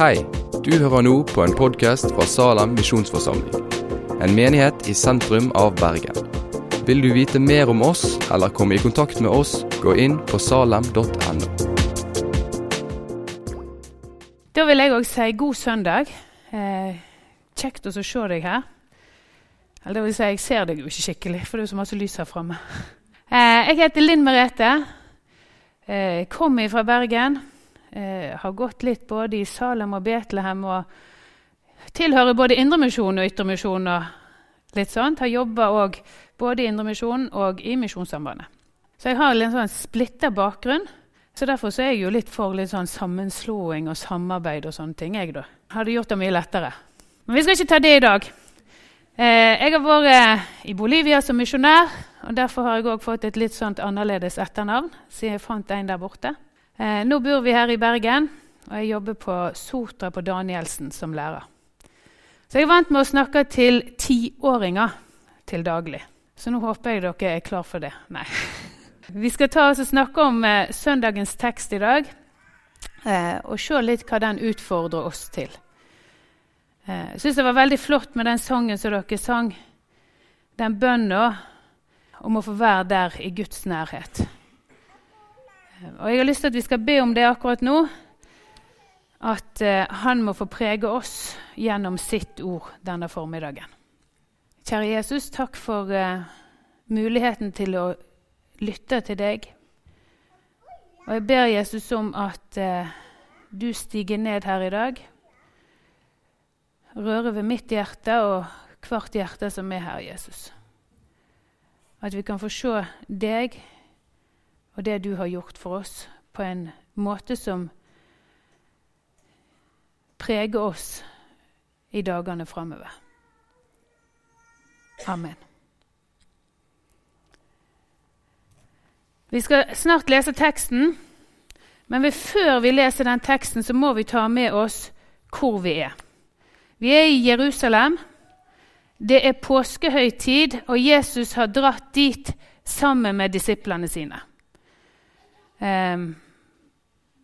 Hei, du hører nå på en podkast fra Salem misjonsforsamling. En menighet i sentrum av Bergen. Vil du vite mer om oss eller komme i kontakt med oss, gå inn på salem.no. Da vil jeg òg si god søndag. Eh, kjekt å se deg her. Eller det vil si, jeg ser deg jo ikke skikkelig, for det er så masse lys her framme. Eh, jeg heter Linn Merete. Eh, kommer fra Bergen. Eh, har gått litt både i Salem og Betlehem og tilhører både Indremisjonen og Ytremisjon. og litt sånt. Har jobba både i Indremisjonen og i Misjonssambandet. Så jeg har en sånn splitta bakgrunn. Så Derfor så er jeg jo litt for litt sånn sammenslåing og samarbeid og sånne ting. jeg da. Hadde gjort det mye lettere. Men vi skal ikke ta det i dag. Eh, jeg har vært i Bolivia som misjonær, og derfor har jeg også fått et litt sånt annerledes etternavn. siden jeg fant en der borte. Eh, nå bor vi her i Bergen, og jeg jobber på Sotra på Danielsen som lærer. Så jeg er vant med å snakke til tiåringer til daglig. Så nå håper jeg dere er klar for det. Nei. Vi skal ta oss og snakke om eh, søndagens tekst i dag, eh, og se litt hva den utfordrer oss til. Eh, jeg syns det var veldig flott med den sangen som dere sang. Den bønna om å få være der i Guds nærhet. Og Jeg har lyst til at vi skal be om det akkurat nå. At eh, Han må få prege oss gjennom sitt ord denne formiddagen. Kjære Jesus, takk for eh, muligheten til å lytte til deg. Og jeg ber Jesus om at eh, du stiger ned her i dag Rører ved mitt hjerte og hvert hjerte som er her, Jesus. At vi kan få se deg og det du har gjort for oss, på en måte som preger oss i dagene framover. Amen. Vi skal snart lese teksten, men før vi leser den teksten, så må vi ta med oss hvor vi er. Vi er i Jerusalem. Det er påskehøytid, og Jesus har dratt dit sammen med disiplene sine. Um,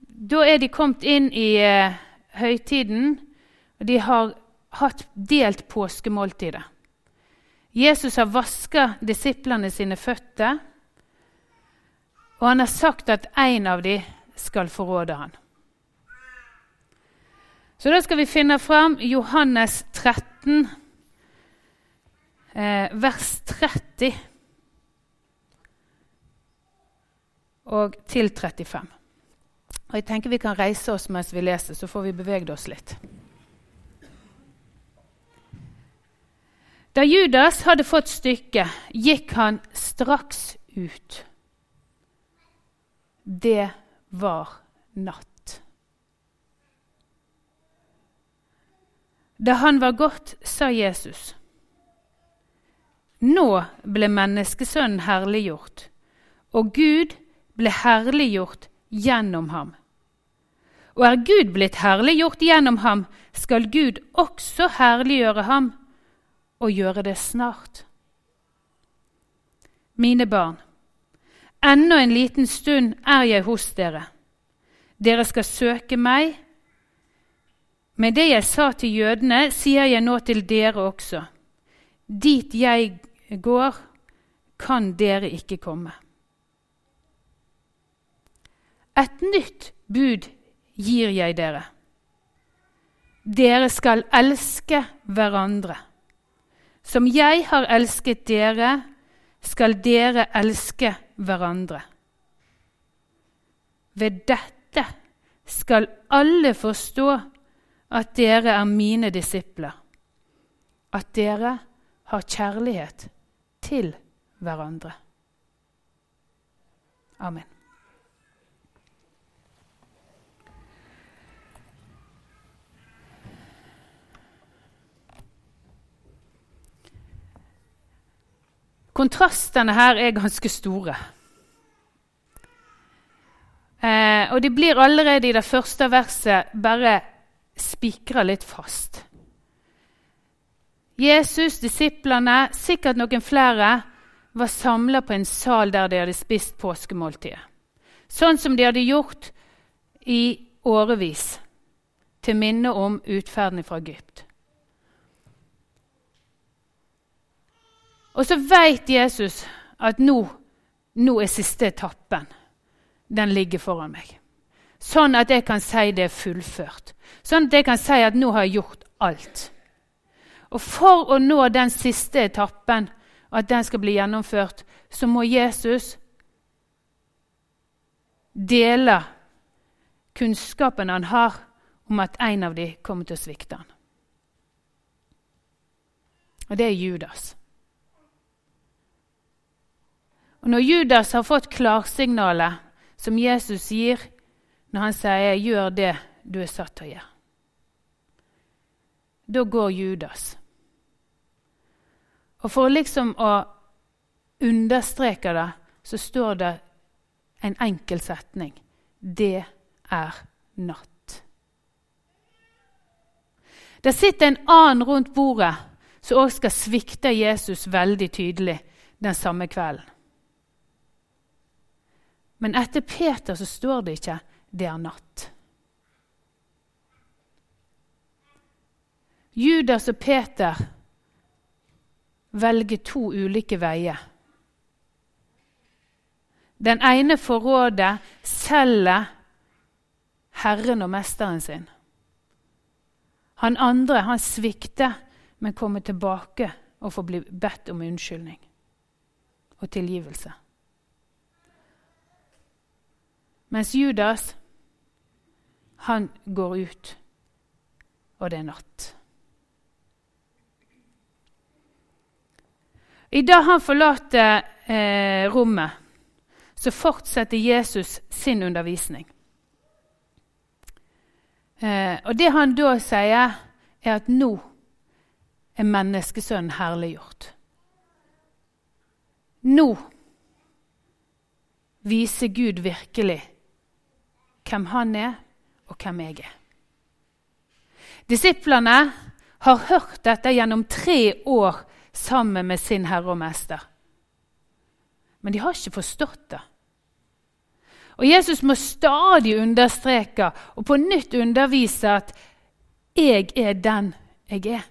da er de kommet inn i uh, høytiden, og de har hatt delt påskemåltidet. Jesus har vaska disiplene sine føtter, og han har sagt at en av dem skal forråde ham. Så da skal vi finne fram Johannes 13, eh, vers 30 og til 35. Og jeg tenker Vi kan reise oss mens vi leser, så får vi beveget oss litt. Da Judas hadde fått stykket, gikk han straks ut. Det var natt. Da han var gått, sa Jesus. Nå ble menneskesønnen herliggjort, og Gud ble herliggjort gjennom ham. Og er Gud blitt herliggjort gjennom ham, skal Gud også herliggjøre ham og gjøre det snart. Mine barn, ennå en liten stund er jeg hos dere. Dere skal søke meg, Med det jeg sa til jødene, sier jeg nå til dere også. Dit jeg går, kan dere ikke komme. Et nytt bud gir jeg dere. Dere skal elske hverandre. Som jeg har elsket dere, skal dere elske hverandre. Ved dette skal alle forstå at dere er mine disipler, at dere har kjærlighet til hverandre. Amen. Kontrastene her er ganske store. Eh, og de blir allerede i det første verset bare spikra litt fast. Jesus, disiplene, sikkert noen flere, var samla på en sal der de hadde spist påskemåltidet. Sånn som de hadde gjort i årevis. til minne om utferden fra Egypt. Og så veit Jesus at nå, nå er siste etappen. Den ligger foran meg. Sånn at jeg kan si det er fullført. Sånn at jeg kan si at nå har jeg gjort alt. Og for å nå den siste etappen, at den skal bli gjennomført, så må Jesus dele kunnskapen han har om at en av dem kommer til å svikte han. Og det er Judas. Og Når Judas har fått klarsignalet som Jesus gir når han sier 'gjør det du er satt til å gjøre', da går Judas. Og For liksom å understreke det, så står det en enkel setning. Det er natt. Det sitter en annen rundt bordet som òg skal svikte Jesus veldig tydelig den samme kvelden. Men etter Peter så står det ikke 'det er natt'. Judas og Peter velger to ulike veier. Den ene forråder, selger Herren og mesteren sin. Han andre han svikter, men kommer tilbake og får bli bedt om unnskyldning og tilgivelse. Mens Judas, han går ut, og det er natt. I dag han forlater eh, rommet, så fortsetter Jesus sin undervisning. Eh, og det han da sier, er at nå er menneskesønnen herliggjort. Nå viser Gud virkelig hvem han er, og hvem jeg er. Disiplene har hørt dette gjennom tre år sammen med sin herre og mester. Men de har ikke forstått det. Og Jesus må stadig understreke og på nytt undervise at 'jeg er den jeg er'.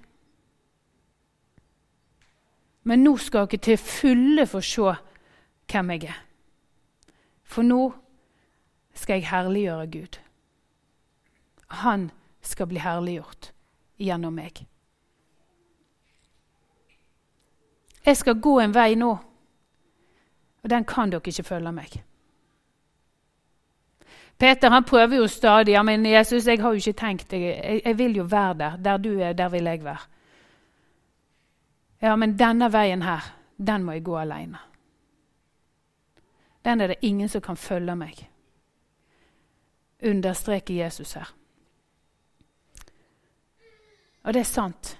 Men nå skal dere til fulle få se hvem jeg er. For nå skal jeg herliggjøre Gud. Han skal bli herliggjort gjennom meg. Jeg skal gå en vei nå, og den kan dere ikke følge meg. Peter han prøver jo stadig. ja, men 'Jesus, jeg har jo ikke tenkt jeg, jeg vil jo være der. Der du er, der vil jeg være.' Ja, men denne veien her, den må jeg gå alene. Den er det ingen som kan følge meg understreker Jesus her. Og det er sant.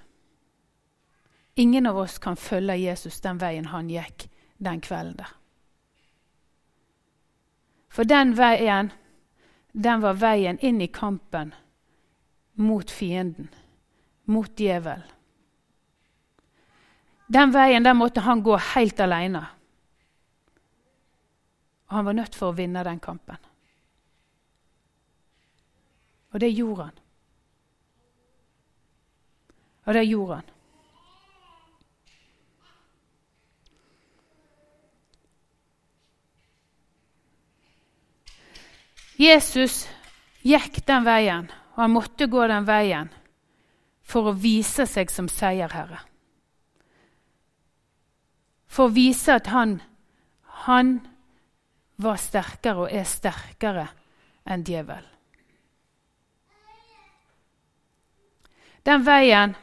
Ingen av oss kan følge Jesus den veien han gikk den kvelden der. For den veien, den var veien inn i kampen mot fienden, mot djevelen. Den veien der måtte han gå helt alene. Og han var nødt for å vinne den kampen. Og det gjorde han. Og det gjorde han. Jesus gikk den veien, og han måtte gå den veien for å vise seg som seierherre. For å vise at han, han var sterkere og er sterkere enn djevelen. Den veien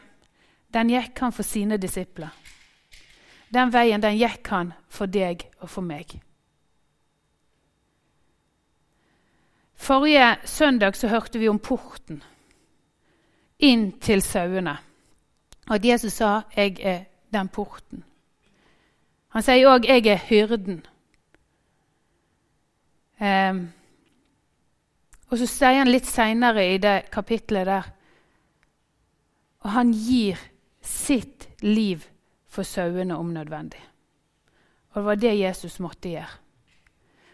den gikk han for sine disipler. Den veien den gikk han for deg og for meg. Forrige søndag så hørte vi om porten inn til sauene. Og at Jesus sa 'Jeg er den porten'. Han sier òg 'Jeg er hyrden'. Um, og så sier han litt seinere i det kapitlet der og han gir sitt liv for sauene om nødvendig. Og det var det Jesus måtte gjøre.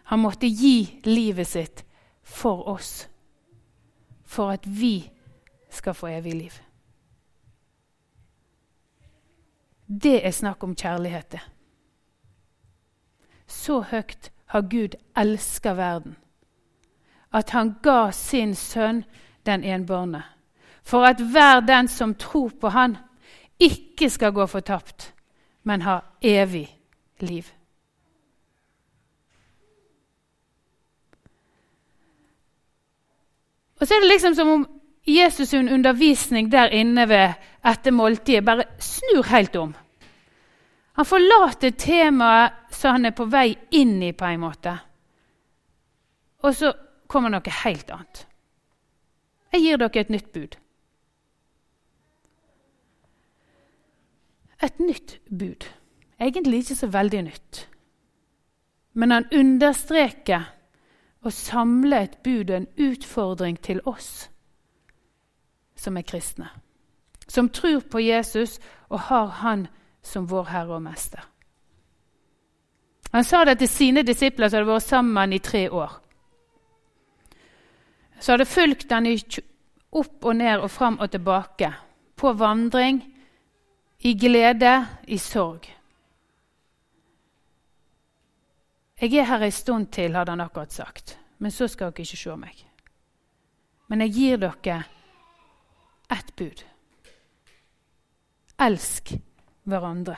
Han måtte gi livet sitt for oss, for at vi skal få evig liv. Det er snakk om kjærlighet, det. Så høyt har Gud elska verden at han ga sin sønn den enbårne, for at hver den som tror på han, ikke skal gå fortapt, men ha evig liv. Og så er det liksom som om Jesus' undervisning der inne ved etter måltidet bare snur helt om. Han forlater temaet så han er på vei inn i, på en måte. Og så kommer noe helt annet. Jeg gir dere et nytt bud. Et nytt bud. Egentlig ikke så veldig nytt. Men han understreker å samle et bud og en utfordring til oss som er kristne. Som tror på Jesus og har Han som vår Herre og Mester. Han sa det til sine disipler som hadde vært sammen i tre år. Så hadde fulgt han opp og ned og fram og tilbake. På vandring, i glede, i sorg. Jeg er her en stund til, hadde han akkurat sagt. Men så skal dere ikke se meg. Men jeg gir dere ett bud. Elsk hverandre.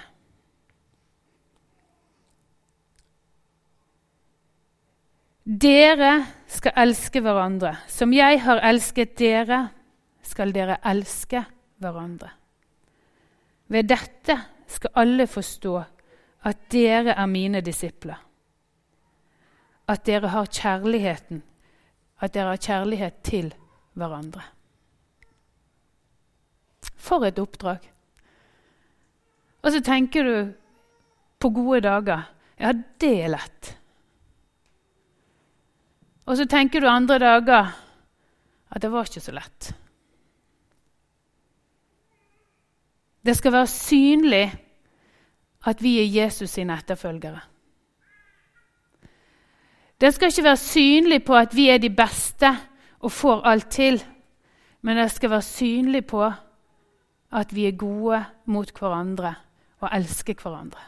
Dere skal elske hverandre. Som jeg har elsket dere, skal dere elske hverandre. Ved dette skal alle forstå at dere er mine disipler. At dere har kjærligheten, at dere har kjærlighet til hverandre. For et oppdrag. Og så tenker du på gode dager. Ja, det er lett. Og så tenker du andre dager at det var ikke så lett. Det skal være synlig at vi er Jesus sine etterfølgere. Det skal ikke være synlig på at vi er de beste og får alt til, men det skal være synlig på at vi er gode mot hverandre og elsker hverandre.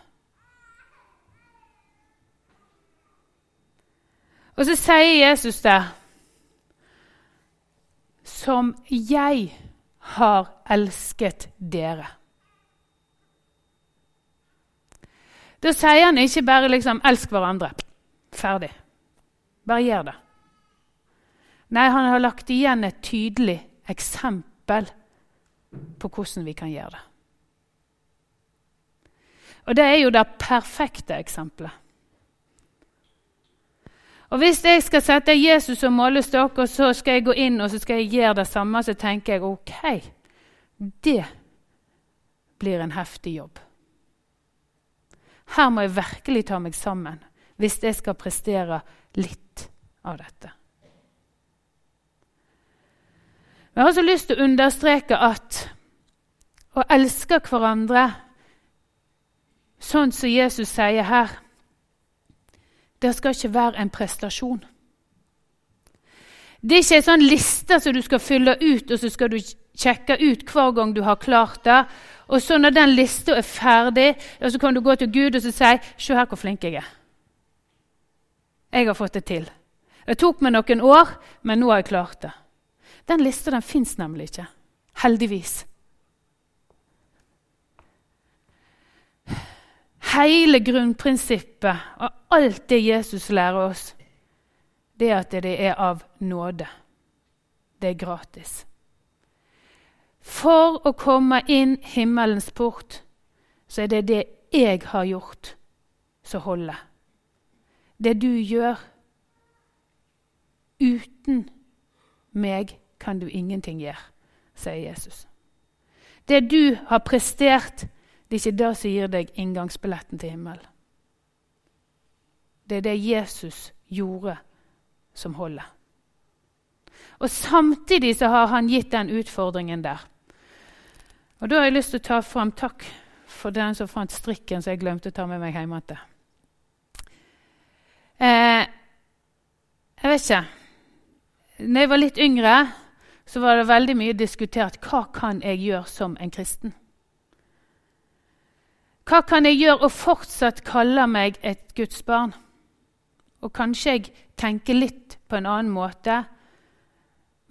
Og så sier Jesus det Som jeg har elsket dere. Da sier han ikke bare liksom 'elsk hverandre'. Ferdig. Bare gjør det. Nei, han har lagt igjen et tydelig eksempel på hvordan vi kan gjøre det. Og det er jo det perfekte eksempelet. Og Hvis jeg skal sette Jesus som målestokk, og så skal jeg gå inn og så skal jeg gjøre det samme, så tenker jeg ok, det blir en heftig jobb. Her må jeg virkelig ta meg sammen hvis jeg skal prestere litt av dette. Jeg har også lyst til å understreke at å elske hverandre sånn som Jesus sier her, det skal ikke være en prestasjon. Det er ikke en sånn liste som du skal fylle ut, og så skal du sjekke ut hver gang du har klart det. Og så når den lista er ferdig, så kan du gå til Gud og si 'Se her hvor flink jeg er'. Jeg har fått det til. Det tok meg noen år, men nå har jeg klart det. Den lista den fins nemlig ikke. Heldigvis. Hele grunnprinsippet og alt det Jesus lærer oss, det er at det er av nåde. Det er gratis. For å komme inn himmelens port, så er det det jeg har gjort, som holder. Det du gjør uten meg, kan du ingenting gjøre, sier Jesus. Det du har prestert, det er ikke det som gir deg inngangsbilletten til himmelen. Det er det Jesus gjorde, som holder. Og Samtidig så har han gitt den utfordringen der. Og Da har jeg lyst til å ta fram takk for den som fant strikken som jeg glemte å ta med meg hjem igjen. Eh, jeg vet ikke. Når jeg var litt yngre, så var det veldig mye diskutert hva kan jeg gjøre som en kristen. Hva kan jeg gjøre og fortsatt kalle meg et Guds barn? Og kanskje jeg tenker litt på en annen måte.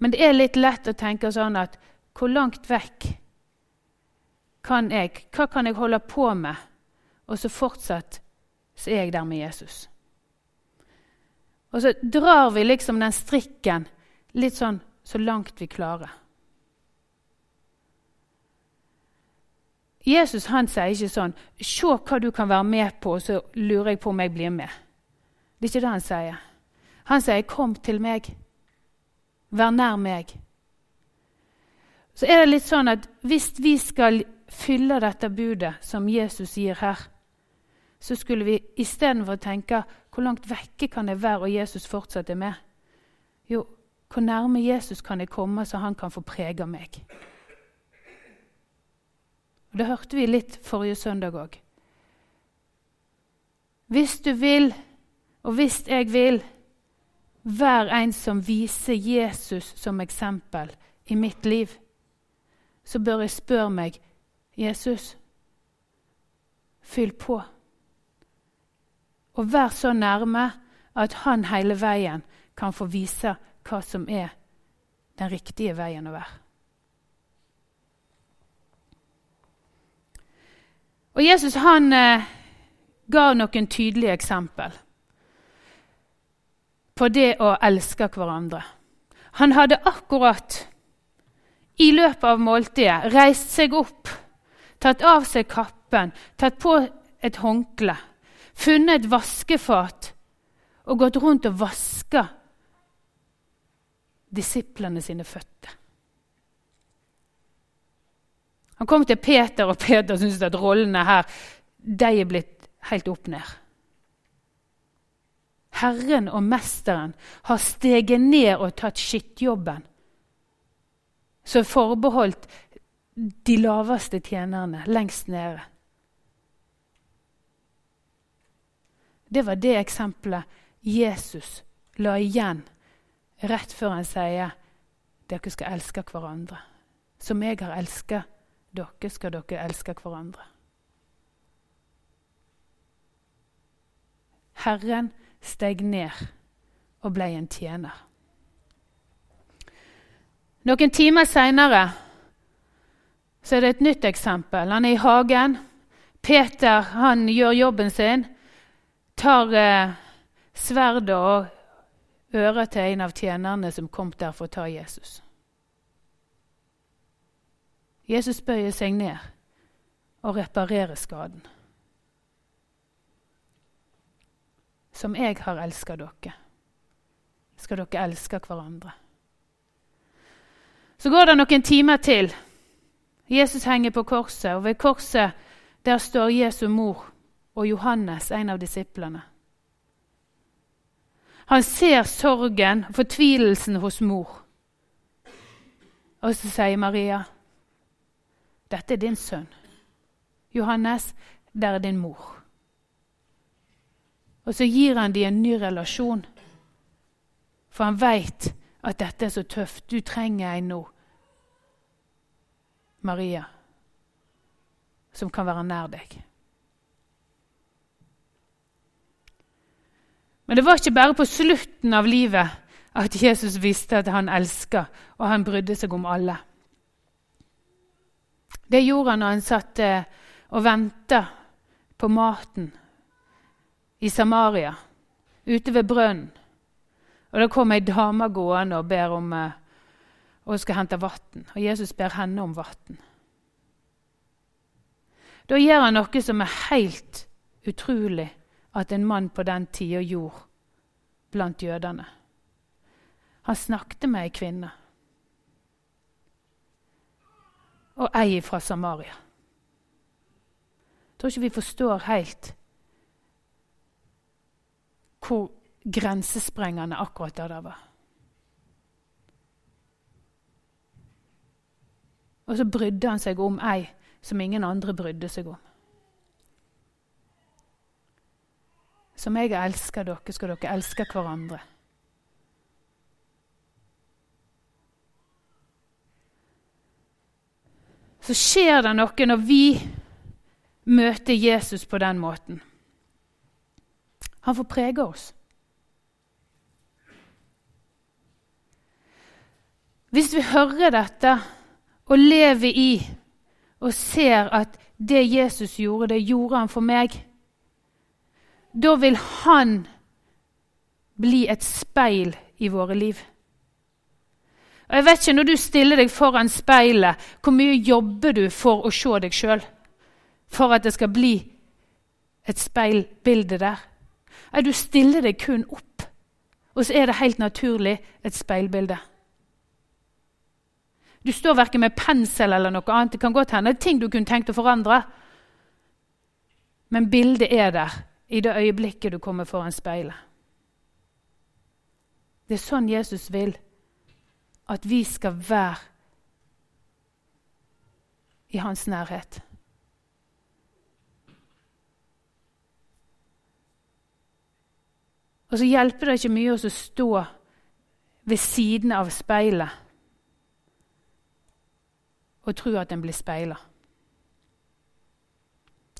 Men det er litt lett å tenke sånn at hvor langt vekk kan jeg Hva kan jeg holde på med, og så fortsatt så er jeg der med Jesus? Og så drar vi liksom den strikken litt sånn så langt vi klarer. Jesus han sier ikke sånn 'Se hva du kan være med på, og så lurer jeg på om jeg blir med'. Det er ikke det han sier. Han sier 'Kom til meg. Vær nær meg'. Så er det litt sånn at hvis vi skal fylle dette budet som Jesus gir her, så skulle vi istedenfor tenke 'Hvor langt vekke kan jeg være, og Jesus fortsatt er med?' Jo, hvor nærme Jesus kan jeg komme, så han kan få prege meg? Og Det hørte vi litt forrige søndag òg. Hvis du vil, og hvis jeg vil, vær en som viser Jesus som eksempel i mitt liv, så bør jeg spørre meg, Jesus, fyll på. Og vær så nærme at han hele veien kan få vise hva som er den riktige veien å være. Og Jesus han eh, ga noen tydelige eksempel på det å elske hverandre. Han hadde akkurat i løpet av måltidet reist seg opp, tatt av seg kappen, tatt på et håndkle, funnet et vaskefat og gått rundt og vaska disiplene sine føtter. Han kom til Peter, og Peter syntes at rollene her de er blitt helt opp ned. Herren og mesteren har steget ned og tatt skittjobben som er forbeholdt de laveste tjenerne lengst nede. Det var det eksempelet Jesus la igjen rett før han sier dere skal elske hverandre. Som jeg har elsket dere, skal dere elske hverandre. Herren steg ned og ble en tjener. Noen timer seinere er det et nytt eksempel. Han er i hagen. Peter han gjør jobben sin. Tar eh, sverdet og øret til en av tjenerne som kom der for å ta Jesus. Jesus bøyer seg ned og reparerer skaden. Som jeg har elska dere, skal dere elske hverandre. Så går det noen timer til. Jesus henger på korset, og ved korset der står Jesu mor og Johannes, en av disiplene. Han ser sorgen og fortvilelsen hos mor. Og så sier Maria, 'Dette er din sønn.' Johannes, der er din mor. Og så gir han dem en ny relasjon, for han veit at dette er så tøft. Du trenger en nå, Maria, som kan være nær deg. Men det var ikke bare på slutten av livet at Jesus visste at han elska, og han brydde seg om alle. Det gjorde han når han satt eh, og venta på maten i Samaria, ute ved brønnen. Og Da kom ei dame gående og ber om uh, og skal hente vann. Og Jesus ber henne om vann. Da gjør han noe som er helt utrolig at en mann på den tida gjorde blant jødene. Han snakket med ei kvinne. Og ei fra Samaria. Jeg tror ikke vi forstår helt hvor grensesprengende akkurat det der var. Og så brydde han seg om ei som ingen andre brydde seg om. Som jeg elsker dere, skal dere elske hverandre. så skjer det noe når vi møter Jesus på den måten. Han får prege oss. Hvis vi hører dette og lever i og ser at det Jesus gjorde, det gjorde han for meg, da vil han bli et speil i våre liv. Og jeg vet ikke, Når du stiller deg foran speilet, hvor mye jobber du for å se deg sjøl? For at det skal bli et speilbilde der? Du stiller deg kun opp, og så er det helt naturlig et speilbilde. Du står verken med pensel eller noe annet. Det kan godt hende ting du kunne tenkt å forandre. Men bildet er der i det øyeblikket du kommer foran speilet. Det er sånn Jesus vil at vi skal være i hans nærhet. Og så hjelper det ikke mye å stå ved siden av speilet og tro at en blir speila.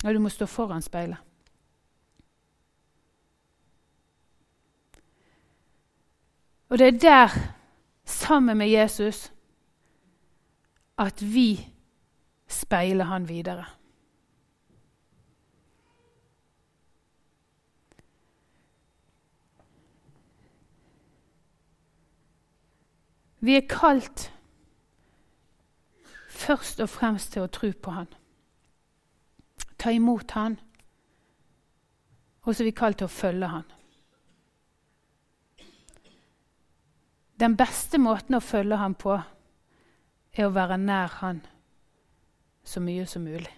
Og du må stå foran speilet. Og det er der, sammen med Jesus, at vi speiler han videre. Vi er kalt først og fremst til å tro på Han. Ta imot Han. Og så er vi kalt til å følge Han. Den beste måten å følge Han på er å være nær Han så mye som mulig.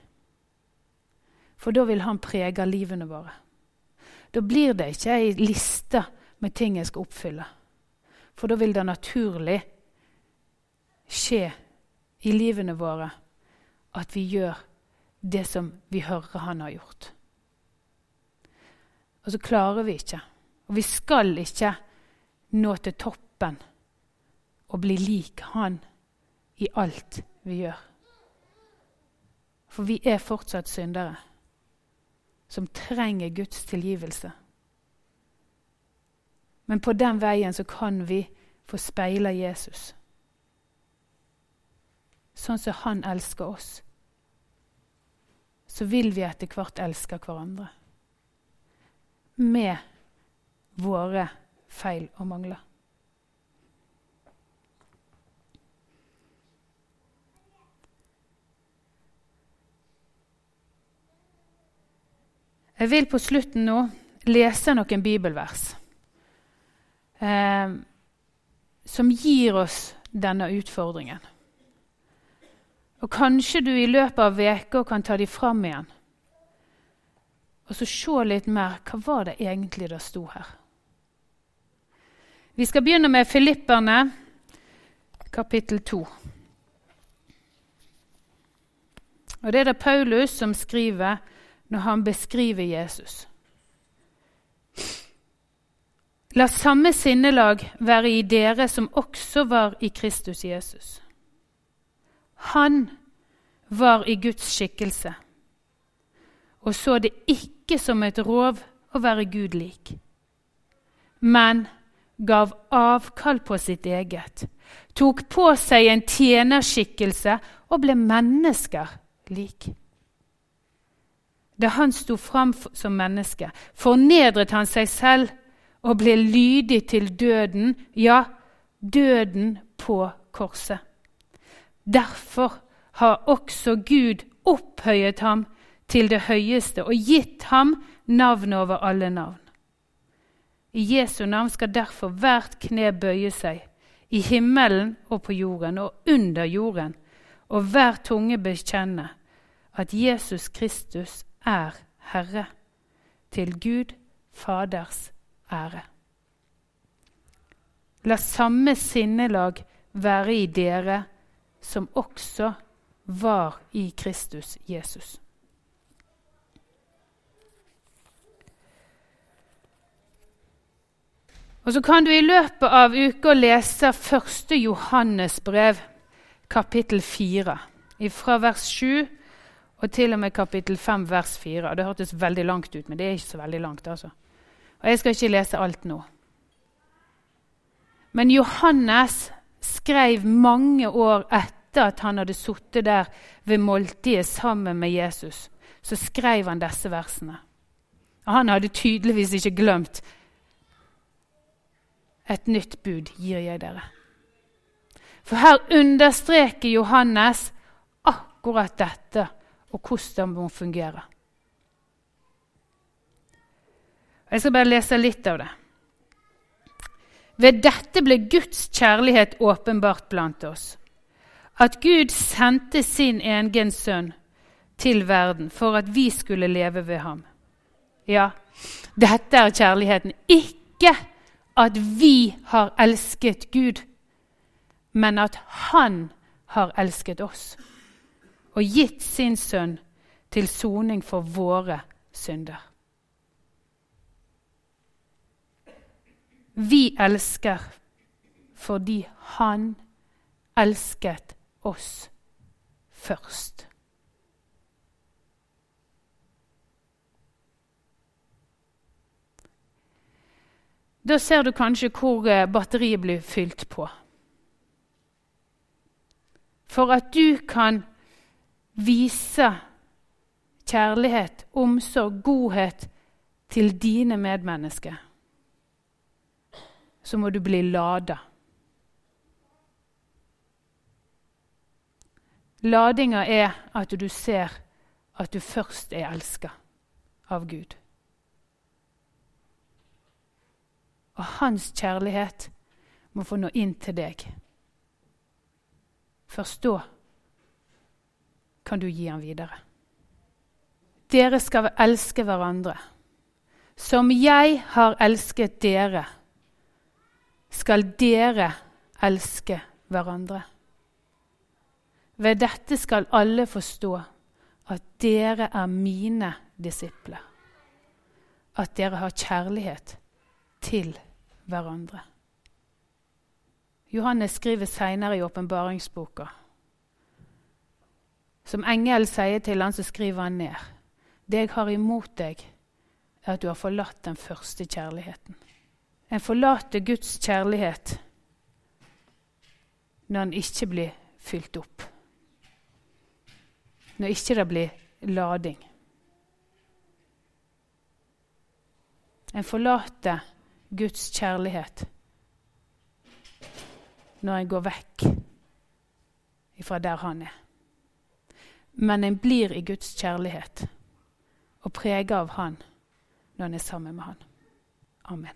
For da vil Han prege livene våre. Da blir det ikke ei liste med ting jeg skal oppfylle. For da vil det naturlig skje i livene våre at vi gjør det som vi hører han har gjort. Og så klarer vi ikke, og vi skal ikke nå til toppen og bli lik han i alt vi gjør. For vi er fortsatt syndere som trenger Guds tilgivelse. Men på den veien så kan vi få speile Jesus sånn som han elsker oss, så vil vi etter hvert elske hverandre. Med våre feil og mangler. Jeg vil på slutten nå lese noen bibelvers eh, som gir oss denne utfordringen. Og kanskje du i løpet av uka kan ta de fram igjen. Og så se litt mer hva var det egentlig det sto her. Vi skal begynne med Filipperne, kapittel 2. Og Det er det Paulus som skriver når han beskriver Jesus. La samme sinnelag være i dere som også var i Kristus Jesus. Han var i Guds skikkelse og så det ikke som et rov å være Gud lik, men gav avkall på sitt eget, tok på seg en tjenerskikkelse og ble mennesker lik. Da han sto fram som menneske, fornedret han seg selv og ble lydig til døden, ja, døden på korset. Derfor har også Gud opphøyet ham til det høyeste og gitt ham navn over alle navn. I Jesu navn skal derfor hvert kne bøye seg, i himmelen og på jorden og under jorden, og hver tunge bekjenne at Jesus Kristus er Herre, til Gud Faders ære. La samme sinnelag være i dere som også var i Kristus Jesus. Og Så kan du i løpet av uka lese 1. Johannes brev, kapittel 4. fra vers 7 og til og med kapittel 5, vers 4. Det hørtes veldig langt ut, men det er ikke så veldig langt. altså. Og Jeg skal ikke lese alt nå. Men Johannes skrev mange år etter at han hadde sittet der ved måltidet sammen med Jesus. Så skrev han disse versene. Og han hadde tydeligvis ikke glemt et nytt bud gir jeg dere. For her understreker Johannes akkurat dette og hvordan det må fungere. Jeg skal bare lese litt av det. Ved dette ble Guds kjærlighet åpenbart blant oss. At Gud sendte sin egen sønn til verden for at vi skulle leve ved ham. Ja, dette er kjærligheten. Ikke at vi har elsket Gud, men at Han har elsket oss og gitt sin sønn til soning for våre synder. Vi elsker fordi Han elsket oss først. Da ser du kanskje hvor eh, batteriet blir fylt på. For at du kan vise kjærlighet, omsorg, godhet til dine medmennesker, så må du bli lada. Ladinga er at du ser at du først er elska av Gud. Og hans kjærlighet må få nå inn til deg. Først da kan du gi ham videre. Dere skal elske hverandre. Som jeg har elsket dere, skal dere elske hverandre. Ved dette skal alle forstå at dere er mine disipler. At dere har kjærlighet til hverandre. Johannes skriver seinere i åpenbaringsboka. Som engelen sier til han, så skriver han ned. Det jeg har imot deg, er at du har forlatt den første kjærligheten. En forlater Guds kjærlighet når han ikke blir fylt opp. Når ikke det blir lading. En forlater Guds kjærlighet når en går vekk fra der han er. Men en blir i Guds kjærlighet og preget av Han når en er sammen med Han. Amen.